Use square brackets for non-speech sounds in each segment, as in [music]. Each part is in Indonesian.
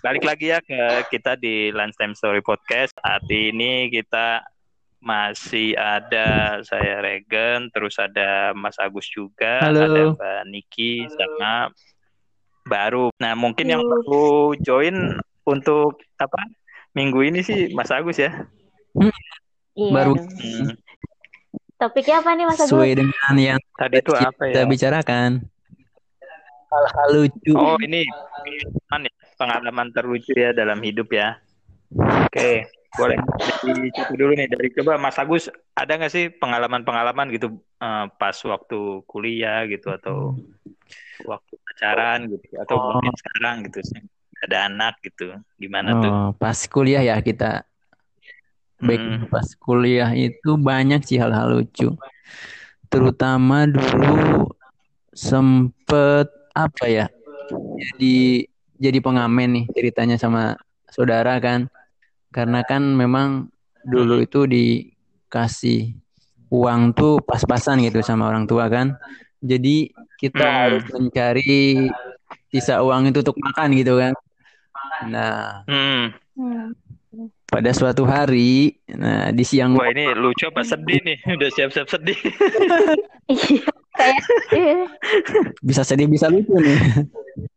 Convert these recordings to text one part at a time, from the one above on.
Balik lagi ya ke kita di Lunchtime Story Podcast. Saat ini kita masih ada saya Regen, terus ada Mas Agus juga, Halo. ada Mbak Niki sama baru. Nah mungkin yang baru join untuk apa minggu ini sih Mas Agus ya. Iya. Baru. Hmm. Topiknya apa nih Mas Agus? sesuai dengan yang Tadi itu apa kita ya? bicarakan. Hal-hal lucu. Oh ini pengalaman ya, pengalaman terlucu ya dalam hidup ya. Oke, boleh dari satu dulu nih dari coba Mas Agus ada nggak sih pengalaman-pengalaman gitu eh, pas waktu kuliah gitu atau waktu pacaran gitu atau Oh. mungkin sekarang gitu ada anak gitu gimana tuh? Oh, pas kuliah ya kita. Hmm. Baik pas kuliah itu banyak sih hal-hal lucu. Terutama dulu sempet apa ya? Jadi jadi pengamen nih ceritanya sama saudara kan. Karena kan memang dulu itu dikasih uang tuh pas-pasan gitu sama orang tua kan. Jadi kita Hmm. harus mencari sisa uang itu untuk makan gitu kan. Nah, Hmm. Hmm. pada suatu hari, nah di siang Wah ini lucu apa sedih nih? Udah siap-siap sedih. [laughs] [laughs] Kayak bisa sedih bisa lucu nih.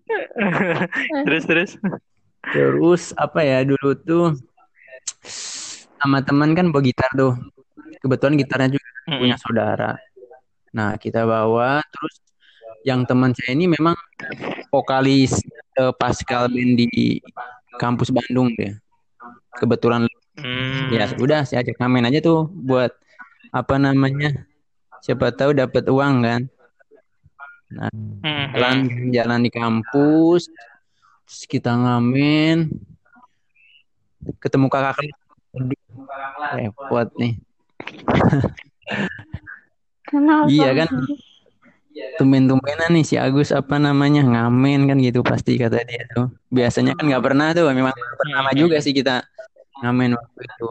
[laughs] terus terus. Terus apa ya dulu tuh sama teman kan bawa gitar tuh. Kebetulan gitarnya juga Hmm. punya saudara. Nah, kita bawa terus yang teman saya ini memang vokalis eh, Pascal band di kampus Bandung deh. Kebetulan Hmm. ya udah saya ajak ngamen aja tuh buat apa namanya? Siapa tahu dapat uang kan. Nah, Hmm. jalan jalan di kampus terus kita ngamen ketemu kakak repot nih Kenapa? iya kan tumben-tumbenan nih si Agus apa namanya ngamen kan gitu pasti kata dia tuh biasanya kan nggak pernah tuh memang pertama juga sih kita ngamen waktu itu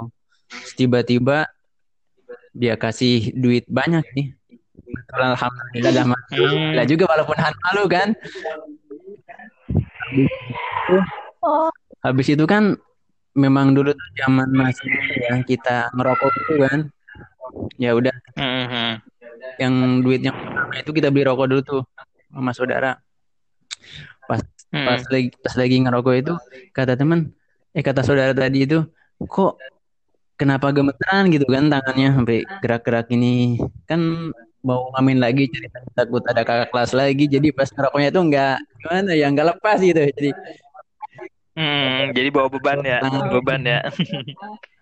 tiba-tiba dia kasih duit banyak nih Betul, alhamdulillah dah Hmm. alhamdulillah juga walaupun han malu kan Oh, Habis itu kan memang dulu tuh zaman masih ya kita ngerokok gitu kan. Ya udah Hmm. Hmm. yang duit yang pertama itu kita beli rokok dulu tuh sama saudara. Pas pas lagi pas lagi ngerokok itu kata teman eh kata saudara tadi itu kok kenapa gemeteran gitu kan tangannya sampai gerak-gerak ini kan mau ngamen lagi jadi takut ada kakak kelas lagi jadi pas ngerokoknya tuh nggak gimana ya nggak lepas gitu jadi Hmm, jadi bawa beban ya, beban ya.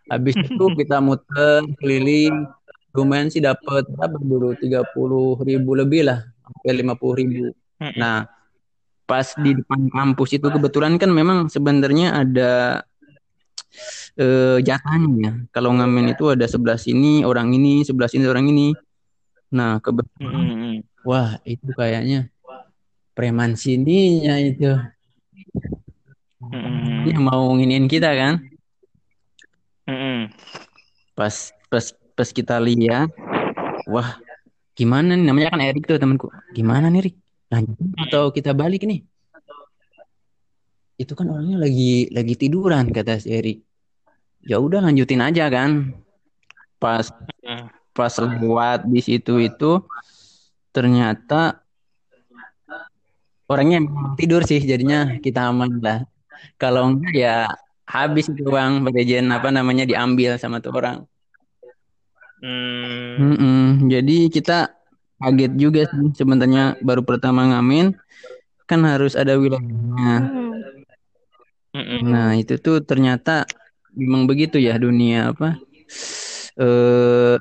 Habis itu kita muter keliling, lumayan sih dapat berapa dulu? 30 ribu lebih lah, sampai 50 ribu. Hmm. Nah, pas di depan kampus itu kebetulan kan memang sebenarnya ada eh, jatahnya. Kalau ngamen itu ada sebelah sini orang ini, sebelah sini orang ini. Nah, kebetulan, Hmm. wah itu kayaknya preman sininya itu. Hmm. Dia mau nginin kita kan? Hmm. pas pas pas kita lihat wah gimana nih namanya kan Erik tuh temanku gimana nih Rik lanjut atau kita balik nih itu kan orangnya lagi lagi tiduran kata si Erik ya udah lanjutin aja kan pas pas lewat di situ itu ternyata orangnya tidur sih jadinya kita aman lah kalau enggak ya habis itu uang bagian apa namanya diambil sama tuh orang Hmm. Mm-mm. Jadi kita kaget juga sih sebenarnya baru pertama ngamen kan harus ada wilayahnya. Nah itu tuh ternyata memang begitu ya dunia apa eh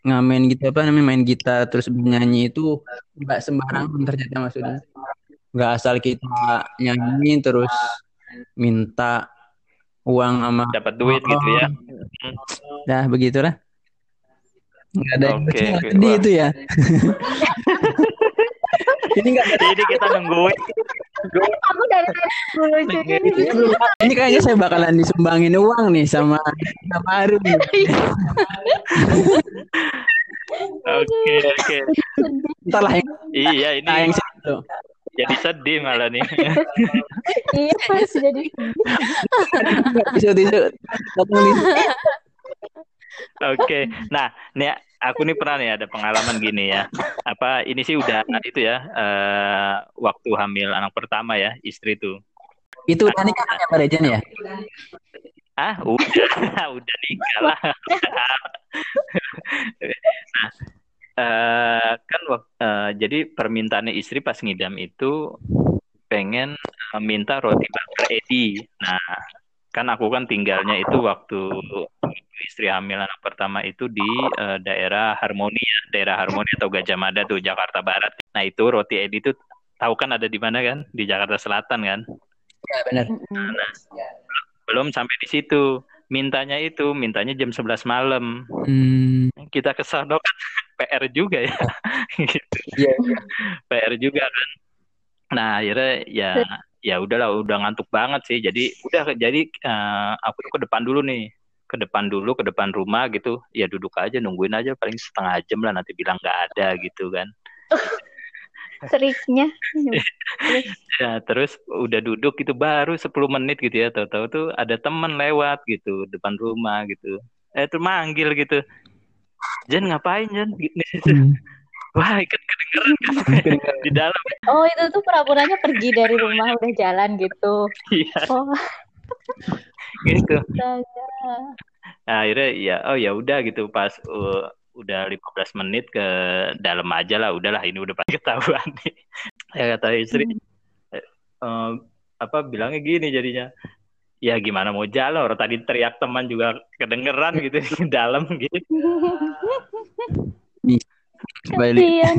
ngamen gitu apa namanya main gitar terus bernyanyi itu nggak sembarangan ternyata maksudnya. Nggak asal kita nyanyi terus minta uang sama Dapat duit gitu ya. dah begitulah. Nggak ada yang lucu, oke. sedih itu ya. [laughs] Ini nggak Jadi kita nungguin. Dari [laughs] lucu ini kayaknya saya bakalan disumbangin uang nih sama sama Arum. Oke, oke. Ntar lah yang, Iya, ini nah, yang situ. jadi sedih malah nih. Iya, jadi tisu Potong tisu. Oke, nah, nih aku nih pernah nih ada pengalaman gini ya. Apa ini sih udah itu ya eh, waktu hamil anak pertama ya istri tuh. itu udah nikah kan ya Pak Rejen ya Ah, udah, [laughs] udah nikah lah. nah, eh, kan eh, jadi permintaannya istri pas ngidam itu pengen minta roti bakar Edi. Nah, kan aku kan tinggalnya itu waktu istri hamil anak pertama itu di eh, daerah Harmoni ya, daerah Harmoni atau Gajah Mada tuh Jakarta Barat. Nah, itu roti Edi tuh tahu kan ada di mana kan? Di Jakarta Selatan kan? ya benar Mm-mm. Belum sampai di situ. Mintanya itu, mintanya jam 11 malam. hmm, kita ke sono kan [laughs] PR juga ya [laughs] gitu. iya PR juga kan nah akhirnya ya ya udahlah udah ngantuk banget sih jadi udah jadi eh, aku tuh ke depan dulu nih ke depan dulu ke depan rumah gitu ya duduk aja nungguin aja paling setengah jam lah nanti bilang nggak ada gitu kan. [laughs] Triknya. [laughs] ya terus udah duduk gitu baru 10 menit gitu ya tahu-tahu tuh ada temen lewat gitu depan rumah gitu. Eh tuh manggil gitu. Jen ngapain Jen? Gitu. Hmm. [laughs] wah ikut kedengeran kan? Di dalam. Oh, itu tuh pura-puranya pergi dari rumah udah jalan gitu. iya. Oh, [laughs] gitu. Nah, akhirnya ya oh ya udah gitu. Pas uh, udah 15 menit ke dalam aja lah udahlah ini udah pasti ketahuan. Nih [laughs] ya kata istri eh, eh, apa bilangnya gini jadinya ya gimana mau jalan orang tadi teriak teman juga kedengeran gitu di [laughs] dalam gitu. Kasian.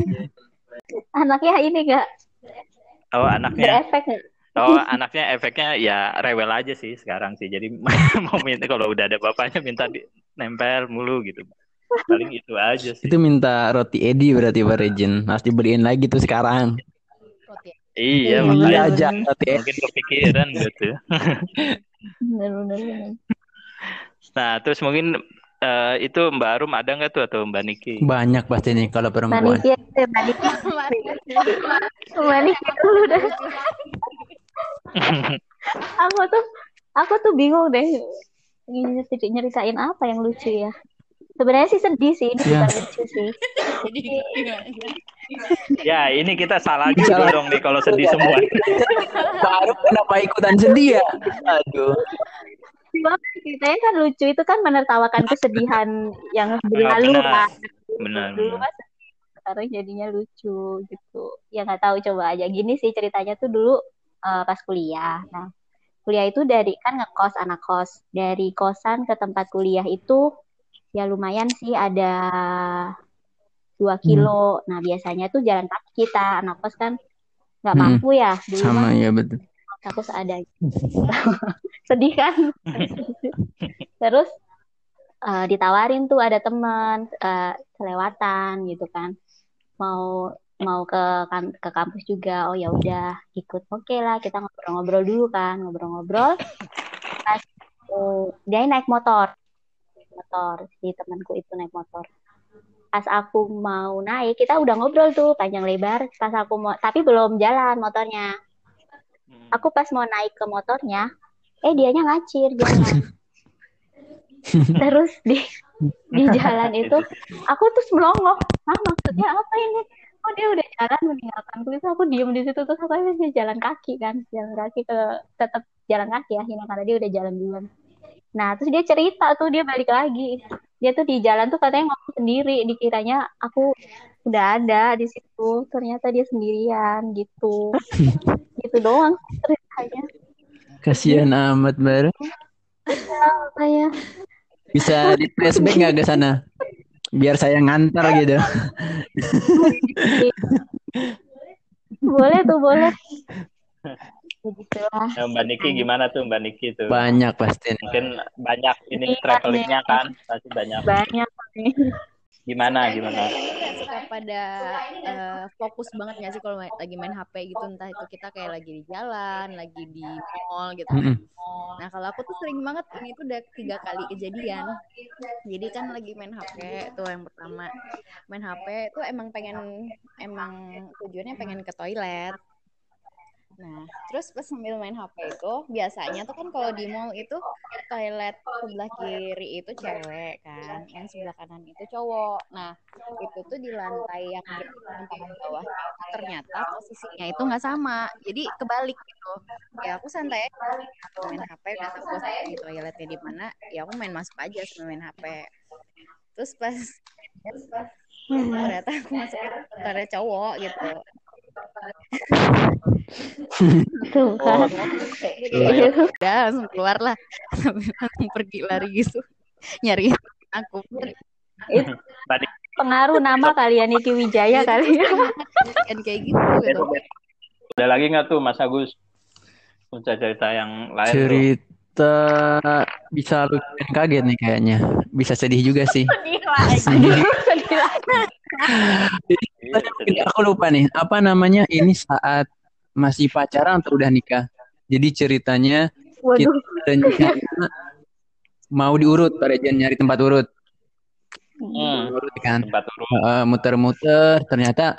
Anaknya ini gak oh anaknya? Berefek nggak? Oh [laughs] anaknya efeknya ya rewel aja sih sekarang sih jadi [laughs] mau minta kalau udah ada bapaknya minta di, nempel mulu gitu paling itu aja sih itu minta roti Edi berarti Pak Rejen harus dibeliin lagi tuh sekarang iya Iya, makanya iya aja roti Edi mungkin kepikiran gitu Bener-bener. bener. Nah, terus mungkin eh, itu Mbak Arum ada nggak tuh atau Mbak Niki? banyak pasti nih kalau perempuan Manis ya, eh, manis. Manis dulu dah. [laughs] [laughs] Aku tuh, aku tuh bingung deh. Ini nyeritain apa yang lucu ya? Sebenarnya sih sedih sih, ini Ya. bukan lucu sih. Ya, ini kita salah juga Salah. dong nih kalau sedih semua. baru kenapa ikutan sedih ya aduh ceritanya kan lucu itu kan menertawakan kesedihan yang berlalu benar. kan. Benar. Dulu benar. kan sekarang jadinya lucu gitu. Ya nggak tahu coba aja. Gini sih ceritanya tuh dulu eh, pas kuliah. Nah, kuliah itu dari kan ngekos anak kos. Dari kosan ke tempat kuliah itu ya lumayan sih ada dua kilo. Nah, biasanya tuh jalan kaki kita anak kos kan nggak Hmm. mampu ya. Dulu sama ya betul aku seadanya. [laughs] Sedih kan? [laughs] Terus eh, ditawarin tuh ada teman eh, kelewatan gitu kan. Mau mau ke kan- ke kampus juga. Oh ya udah ikut. Oke lah, kita ngobrol-ngobrol dulu kan, ngobrol-ngobrol. Pas eh, dia naik motor. Motor si temanku itu naik motor. Pas aku mau naik, kita udah ngobrol tuh panjang lebar. Pas aku mau, tapi belum jalan motornya aku pas mau naik ke motornya eh dianya ngacir jalan [laughs] terus di di jalan [laughs] itu aku terus melongo ah maksudnya apa ini oh dia udah jalan meninggalkanku itu aku diem di situ terus aku masih jalan kaki kan jalan kaki ke tetap jalan kaki akhirnya karena dia udah jalan duluan. Nah terus dia cerita tuh dia balik lagi. Dia tuh di jalan tuh katanya ngomong sendiri dikiranya aku udah ada di situ ternyata dia sendirian gitu. [laughs] Gitu doang ceritanya. Kasihan amat baru saya bisa di flashback nggak ke sana [laughs] biar saya ngantar gitu boleh tuh boleh begitulah Nah, Mbak Niki gimana tuh Mbak Niki tuh? banyak pasti. Mungkin banyak ini Iya, travelingnya kan, pasti banyak. banyak nih Gimana gimana? Kayak suka pada eh, fokus banget gak sih kalau lagi main HP gitu entah itu kita kayak lagi di jalan, lagi di mall gitu. Mm-mm. Nah kalau aku tuh sering banget ini tuh udah tiga kali kejadian. Jadi kan lagi main HP tuh yang pertama main HP tuh emang pengen emang tujuannya pengen ke toilet. Nah, terus pas sambil main HP itu, biasanya tuh kan kalau di mall itu toilet sebelah kiri itu cewek kan, yang sebelah kanan itu cowok. Nah, itu tuh di lantai yang di paling bawah ternyata posisinya itu nggak sama, jadi kebalik gitu. Ya aku santai aku main HP, udah tahu di toiletnya di mana, ya aku main masuk aja sambil main HP. Terus pas ternyata aku masuk toilet cowok gitu. Tuh kan. Iya. udah langsung keluar lah langsung pergi lari gitu nyari aku Tadi Pengaruh nama kali ya Niki Wijaya kali ya. kayak gitu gitu ada lagi nggak tuh Mas Agus? Cerita-cerita yang lain tuh. Cerita bisa lu kaget nih kayaknya. Bisa sedih juga sih. Sedih lagi. Sedih lagi. Iya, Aku lupa nih, apa namanya? Ini saat masih pacaran atau udah nikah? Jadi ceritanya Waduh. dan mau diurut, Pak Rejan nyari tempat urut. Hmm, Urut kan. tempat. Heeh, muter-muter ternyata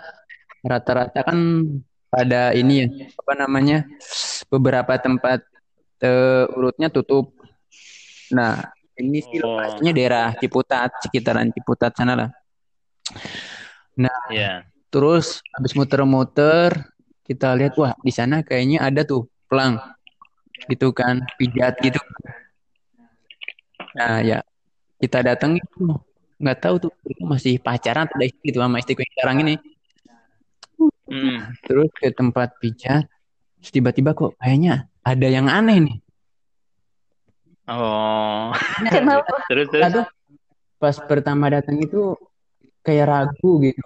rata-rata kan pada ini ya apa namanya beberapa tempat eh, urutnya tutup nah ini sih Oh. lokasinya daerah Ciputat sekitaran Ciputat sana lah Iya. terus habis muter-muter kita lihat wah di sana kayaknya ada tuh pelang gitu kan pijat gitu nah ya kita datang itu nggak tahu tuh itu masih pacaran atau udah istri gitu sama istriku yang sekarang ini Hmm. terus ke tempat pijat tiba-tiba kok kayaknya ada yang aneh nih Oh. Kenapa? Terus terus. Aduh, pas pertama datang itu kayak ragu gitu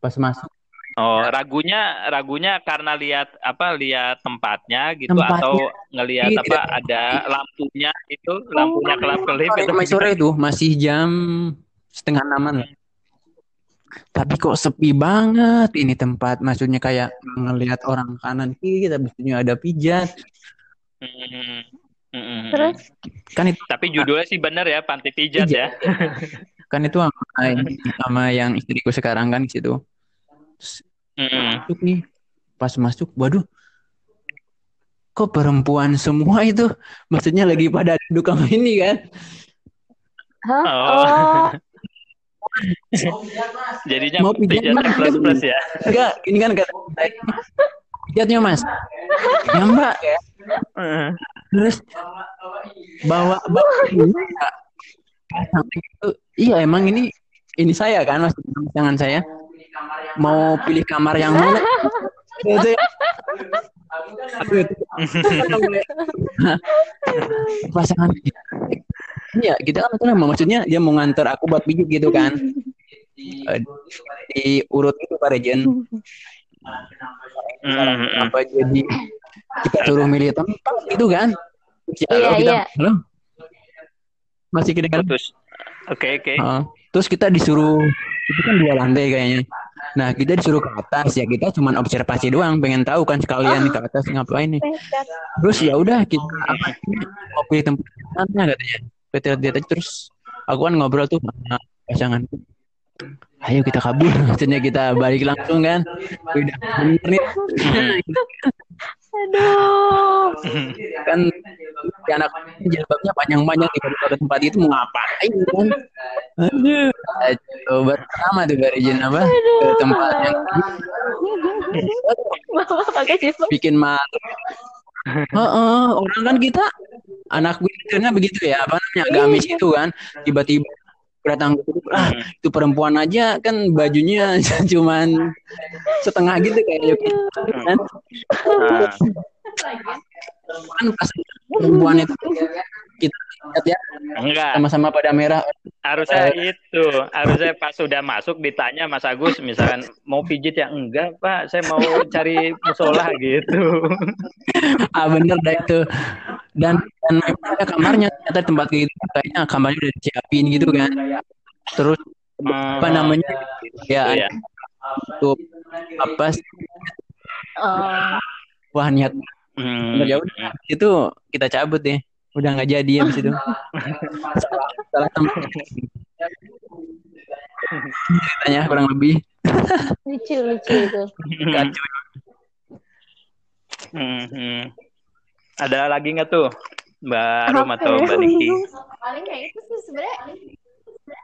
pas masuk Oh, ragunya ragunya karena lihat apa lihat tempatnya gitu Tempatnya. atau ngelihat Iya, apa ada lampunya itu lampunya kelap-kelip itu. sore, sore itu masih jam setengah enaman lah. Tapi kok sepi banget ini tempat. Maksudnya kayak ngelihat orang kanan kiri, tapi ada pijat. Hmm. Hmm. Terus Kan itu Tapi judulnya sih bener ya panti pijat ya. [laughs] kan itu sama, ini, sama yang istriku sekarang kan di situ. Terus Hmm. masuk nih. Pas masuk, waduh. Kok perempuan semua itu? Maksudnya lagi pada duduk sama ini kan? Hah? Oh. Oh, Jadinya Mau pijat plus plus ya. Enggak, ini kan kata pijatnya mas. Ya mbak, Hmm. terus bawa bawa ini Kak. sampai gitu iya emang ini ini saya kan mas jangan saya mau pilih kamar yang mana ya. [laughs] Itu. pasangan iya kita kan itu maksudnya dia mau nganter aku buat pijit gitu kan Eh, di urut itu Pak Rejen Hmm. apa jadi kita suruh milih tempat gitu kan Ya, Iya, kita, iya. halo masih kedengaran Putus. Oke oke. Heeh. terus kita disuruh itu kan dua lantai kayaknya. Nah kita disuruh ke atas. Ya kita cuma observasi doang. Pengen tahu kan sekalian ke atas ngapain nih. Terus ya udah kita apa pilih tempat mana katanya. Kita lihat terus aku kan ngobrol tuh sama pasangan ayo kita kabur. [laughs] Maksudnya kita balik langsung kan? Udah menit Aduh. kan si anak jilbabnya panjang-panjang di pada tempat itu mau ngapain kan? Aduh coba pertama tuh dari apa? Ke tempat yang bikin malu. Heeh, orang kan kita anak militernya begitu ya apa namanya gamis itu kan. Tiba-tiba datang ke situ, ah itu perempuan aja kan bajunya [laughs] cuman setengah gitu kayak Yuki kan? Nah, kan pas perempuan itu kita lihat ya enggak. sama-sama pada merah. Harusnya itu, harusnya pas sudah masuk ditanya Mas Agus, misalkan mau pijit ya? Enggak Pak, saya mau cari musola gitu. ah bener dah itu dan dan memang ada kamarnya ternyata tempat kayak gitu kayaknya kamarnya udah disiapin gitu kan. Terus apa namanya ya Iya. untuk apa sih, Oh, wah niat. Hmm. ya udah itu kita cabut deh. Udah nggak jadi habis itu. Salah, salah tempat. Ceritanya kurang lebih. Lucu lucu itu. kacau Hmm, hmm. Ada lagi nggak tuh Mbak Rum atau? Mbak Niki? paling kayak itu sih sebenarnya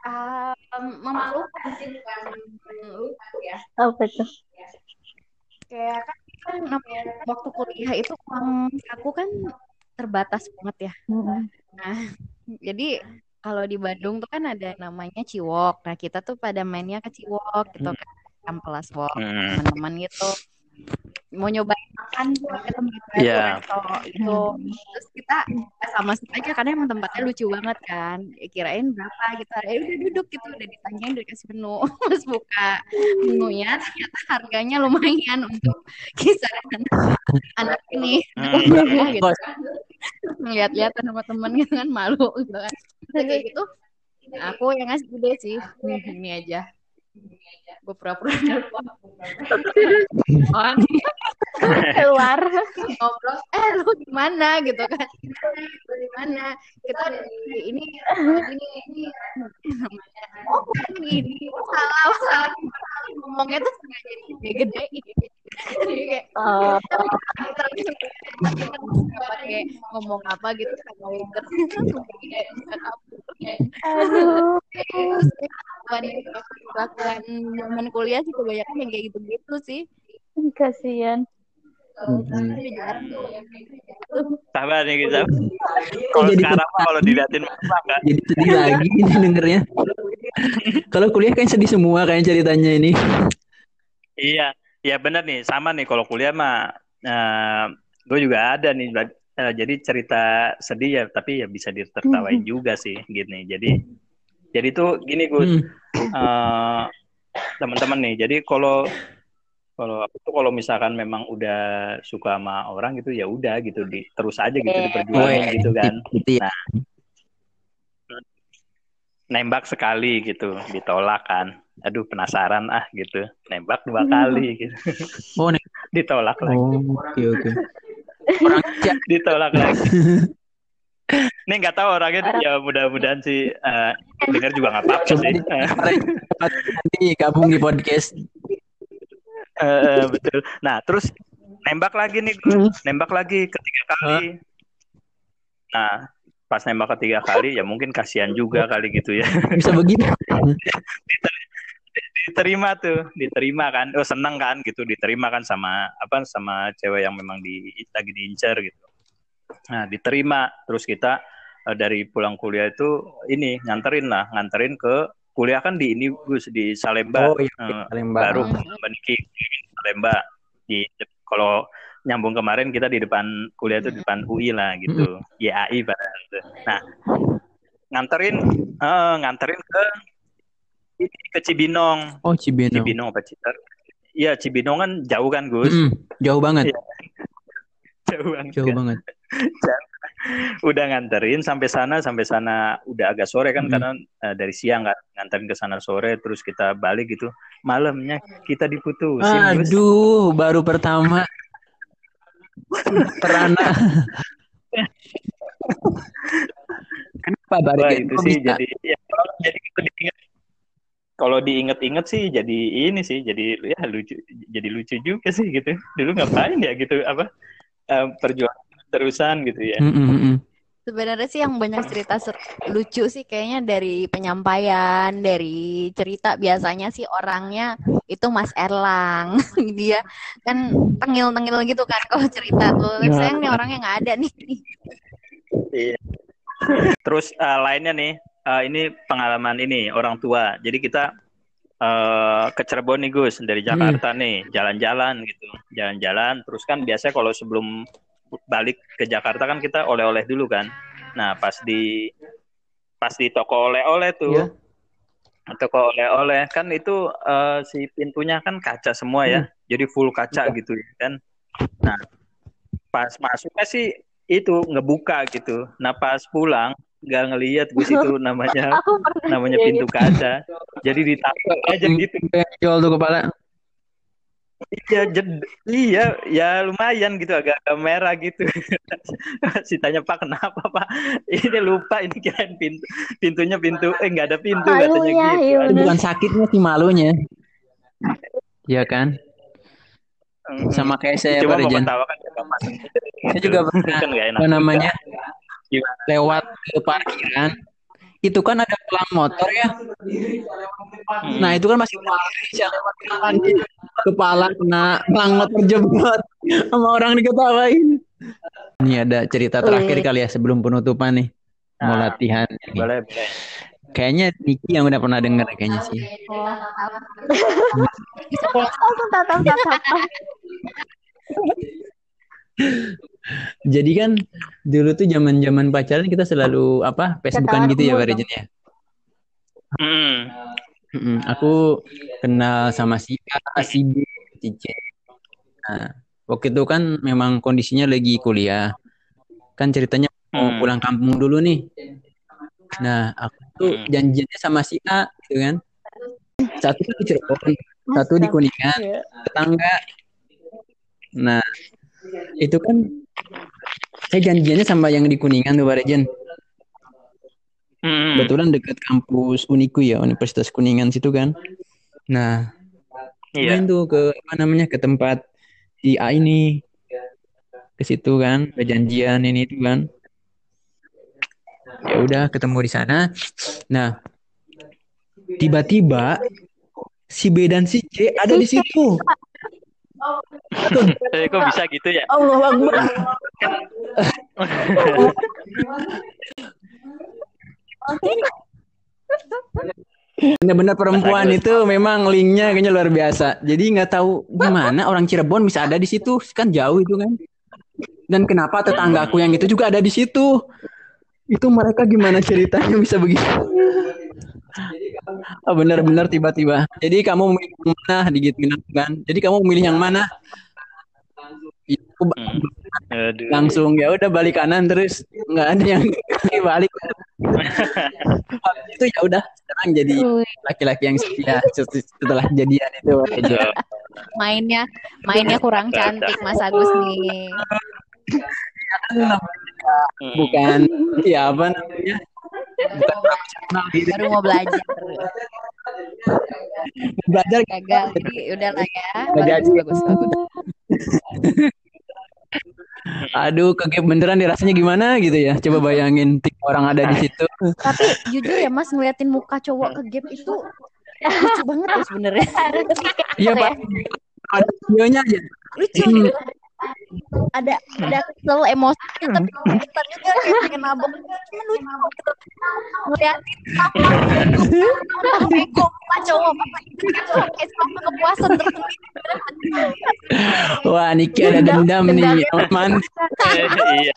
um, memalukan sih bukan lucu ya Apa tuh? kayak kan, kan namanya waktu kuliah itu uang aku kan terbatas banget ya Mm-mm. Nah, jadi kalau di Bandung tuh kan ada namanya Ciwok. Nah, kita tuh pada mainnya ke Ciwok gitu kan. Amplas Walk, Hmm. teman-teman gitu. Mau nyobain makan tuh ke tempat Iya. resto gitu. Terus kita sama aja karena emang tempatnya lucu banget kan. Ya, kirain berapa gitu. Ya udah duduk gitu, udah ditanyain udah kasih menu. [laughs] Terus buka menunya ternyata harganya lumayan untuk kisaran anak ini. Hmm. Kuliah [laughs] gitu lihat-lihat sama temen gitu kan malu gitu kan kayak gitu aku yang ngasih ide sih nih ini aja gue pura-pura [laughs] Oh, [laughs] Keluar. ngobrol eh lu di mana? Gitu kan. Lu di mana? Kita di ini ini ini. Oh ini salah salah. Ngomongnya tuh sengaja gede-gede jadi kayak Oh, ngomong apa gitu sama waiter kayak aduh. kelakuan zaman kuliah sih kebanyakan yang kayak gitu-gitu sih Kasihan. Sabar nih kita. Kalau sekarang kalau diliatin mama enggak. Jadi sedih lagi ini dengernya. Kalau kuliah kan sedih semua kayak ceritanya ini. Iya, iya benar nih. Sama nih kalau kuliah mah eh gue juga ada nih. Eh, jadi cerita sedih ya, tapi ya bisa ditertawain juga sih, gini. Jadi, jadi tuh gini Gus, Hmm. eh, teman-teman nih. Jadi kalau kalau aku tuh kalau misalkan memang udah suka sama orang gitu ya udah gitu di terus aja gitu diperjuangin gitu kan. Gitu ya. Nembak sekali gitu, ditolak kan. Aduh penasaran ah gitu. Nembak dua kali gitu. [laughs] Oh, nih. [laughs] ditolak lagi. Oh, oke oke. Orang [laughs] aja. ditolak lagi. Ini nggak tahu orangnya Orang- ya mudah-mudahan sih eh, dengar juga nggak apa-apa sih. nanti gabung di podcast. Eh, eh, betul. Nah terus nembak lagi nih, Gus. nembak lagi ketiga kali. Nah pas nembak ketiga kali ya mungkin kasihan juga kali gitu ya. [laughs] Bisa begitu. [laughs] diterima tuh, diterima kan. Oh seneng kan gitu, diterima kan sama apa sama cewek yang memang di lagi diincar gitu. Nah diterima, terus kita eh, dari pulang kuliah itu ini nganterin lah, nganterin ke kuliah kan di ini Gus di Salemba. Oh iya, Eh, Salemba. baru Hmm. Niki Salemba di kalau nyambung kemarin kita di depan kuliah itu di depan UI lah gitu YAI pada itu. Nah nganterin eh, nganterin ke ke Cibinong Oh, Cibinong. Cibinong apa Citar Iya Cibinong kan jauh kan Gus Mm-mm, jauh banget. Iya. [laughs] jauh banget Jauh kan. banget. [laughs] udah nganterin sampai sana sampai sana udah agak sore kan Mm. karena eh, dari siang kan nganterin ke sana sore terus kita balik gitu malamnya kita diputusin Gus. Aduh, baru pertama. Perana. Kenapa baru Wah, itu sih bisa? jadi ya, kalau jadi itu diingat kalau diinget-inget sih jadi ini sih jadi ya lucu jadi lucu juga sih gitu. Dulu ngapain ya gitu apa eh, perjuangan terusan gitu ya. Mm, sebenarnya sih yang banyak cerita ser- lucu sih kayaknya dari penyampaian dari cerita. Biasanya sih orangnya itu Mas Erlang [laughs] dia kan tengil-tengil gitu kan kalau cerita tuh Ya. sayang nih orangnya nggak ada nih Iya. Terus eh, lainnya nih, eh, ini pengalaman ini orang tua. Jadi kita eh, ke Cirebon nih Gus dari Jakarta nih, jalan-jalan gitu, jalan-jalan. Terus kan biasanya kalau sebelum balik ke Jakarta kan kita oleh-oleh dulu kan. Nah pas di pas di toko oleh-oleh tuh, Iya. Toko oleh-oleh kan itu eh, si pintunya kan kaca semua ya, jadi full kaca gitu ya kan. Nah pas masuknya sih itu ngebuka gitu. Nah pas pulang nggak ngelihat gue situ [laughs] namanya namanya pintu gitu. kaca. Jadi ditaruh aja gitu. Jual tuh kepala. Iya, jed- iya, ya lumayan gitu agak-agak merah gitu. [laughs] si tanya Pak kenapa Pak? Ini lupa ini kirain pintu pintunya pintu eh nggak ada pintu Malu katanya ya, gitu. iya bukan sakitnya sih malunya. Iya kan? sama kayak saya Cuma ketawa kan ya. Saya juga pernah kan enak. apa namanya Gimana? lewat ke parkiran itu kan ada pelang motor ya nah itu kan masih berdiri saya lewat ke depan dia. kepala kena pelang motor jebot sama orang diketawain ini ada cerita terakhir Wih. kali ya sebelum penutupan nih mau Nah. latihan nih. Boleh, boleh. kayaknya Niki yang udah pernah denger kayaknya sih Langsung tatap tatap. jadi kan dulu tuh zaman zaman pacaran kita selalu apa Facebookan gitu ya Pak Rejen ya Hmm. Mm-mm, aku kenal sama si A, si B, si C. Nah, waktu itu kan memang kondisinya lagi kuliah. Kan ceritanya mau Hmm. pulang kampung dulu nih. Nah, aku tuh Hmm. janjiannya sama si A, gitu kan. Satu di Cirebon, satu di Kuningan, tetangga. Nah, itu kan saya janjiannya sama yang di Kuningan tuh Pak Rejen. Hmm. Kebetulan dekat kampus Uniku ya, Universitas Kuningan situ kan. Nah, Iya. main tuh ke apa namanya ke tempat si A ini ke situ kan perjanjian ini itu kan ya udah ketemu di sana nah tiba-tiba si B dan si C ada di situ [laughs] Eh, kok bisa gitu ya? Allah Akbar Benar-benar perempuan itu memang linknya kayaknya luar biasa. Jadi nggak tahu gimana orang Cirebon bisa ada di situ, kan jauh itu kan. Dan kenapa tetanggaku yang itu juga ada di situ? Itu mereka gimana ceritanya bisa begitu? Oh, benar-benar tiba-tiba. Jadi kamu memilih yang mana digituin kan? Jadi kamu memilih yang mana? Ya, ba- Hmm. Aduh. langsung ya udah balik kanan terus nggak ada yang [laughs] balik. Itu ya udah sekarang jadi laki-laki yang setia setelah jadian itu aja. Mainnya mainnya kurang cantik Mas Agus nih. Hmm. bukan ya apa namanya bukan gitu Baru mau belajar. belajar Gagal. Jadi udah lah ya. Bagus, bagus, bagus. aduh kegep beneran nih rasanya gimana gitu ya coba bayangin tim orang ada di situ Tapi jujur ya Mas ngeliatin muka cowok ke gap itu lucu banget ya sebenarnya. iya pak ada videonya aja Lucu Hmm. gitu. Ada ada kesel emosi tapi kita juga kayak pengen nabok. Cuman lucu gitu. Ngeliatin bego muka [laughs] cowok kayak sama kepuasan tersendiri. wah Niki ada dendam nih teman [laughs] iya.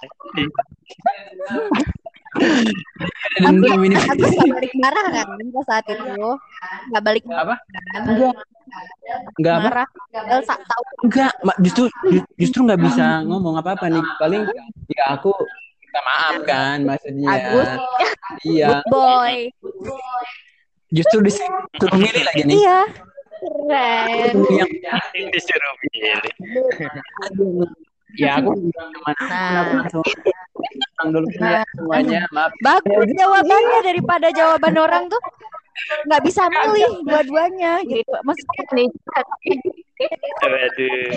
ada dendam ini Agus gak balik marah kan saat itu Gak balik apa enggak apa? Marah tahu. Enggak Ma- justru ju- justru nggak bisa ngomong apa apa nih. Paling ya aku minta maaf kan maksudnya. Agus. iya. Good boy. Justru disuruh milih lagi nih. Iya. Keren yang Disuruh pilih. ya aku Nah. aku langsung langsung dulu ya semuanya. Maaf. Bagus jawabannya daripada jawaban orang tuh nggak bisa milih dua-duanya gitu. Maksudnya Nih, Aduh.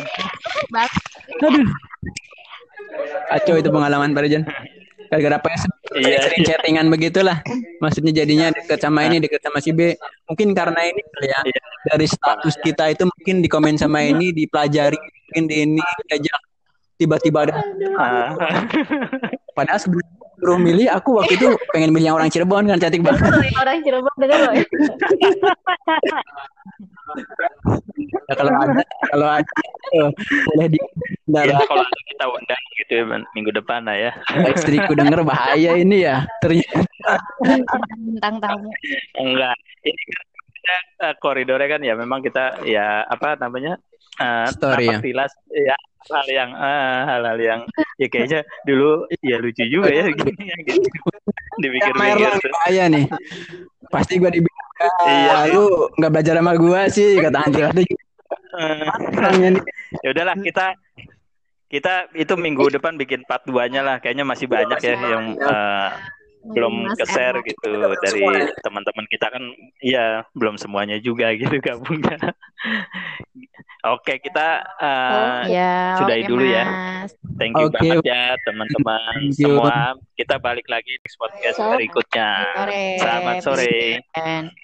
aduh. Kacau itu pengalaman Pak Rejan. Gara-gara apa ya Iya, sering iya. chattingan begitulah. Maksudnya jadinya deket sama ini deket sama si B. Mungkin karena ini kali ya. Iya. dari status kita itu mungkin di komen sama ini dipelajari mungkin di ini diajak tiba-tiba ada Ah. padahal sebelum suruh milih aku waktu itu pengen milih yang orang Cirebon kan cantik banget orang Cirebon dengar loh. Ya, kalau ada kalau ada eh, boleh di Ya, kalau ada kita undang gitu ya minggu depan lah ya. istriku denger bahaya ini ya ternyata bintang tamu Enggak. Ini kan kita, eh, koridornya kan ya memang kita ya apa namanya? eh, Story napak tilas ya hal yang eh, hal-hal yang ya kayaknya dulu ya lucu juga ya [laughs] [laughs] gitu. gitu. Dipikir-pikir Erlang tuh. bahaya nih pasti gua dibilang Iya. "Ah, lu nggak belajar sama gua sih kata Andri ada Eh, [laughs] ya udahlah kita kita itu minggu depan bikin part 2-nya lah. Kayaknya masih banyak ya yang eh, belum Mas ke share gitu dari teman-teman kita kan iya belum semuanya juga [laughs] gitu gabungnya oke kita uh, Ya, Sudahi oke, dulu ya. Mas. thank you Oke. banget ya teman-teman semua. Kita balik lagi di podcast berikutnya. Sore. selamat sore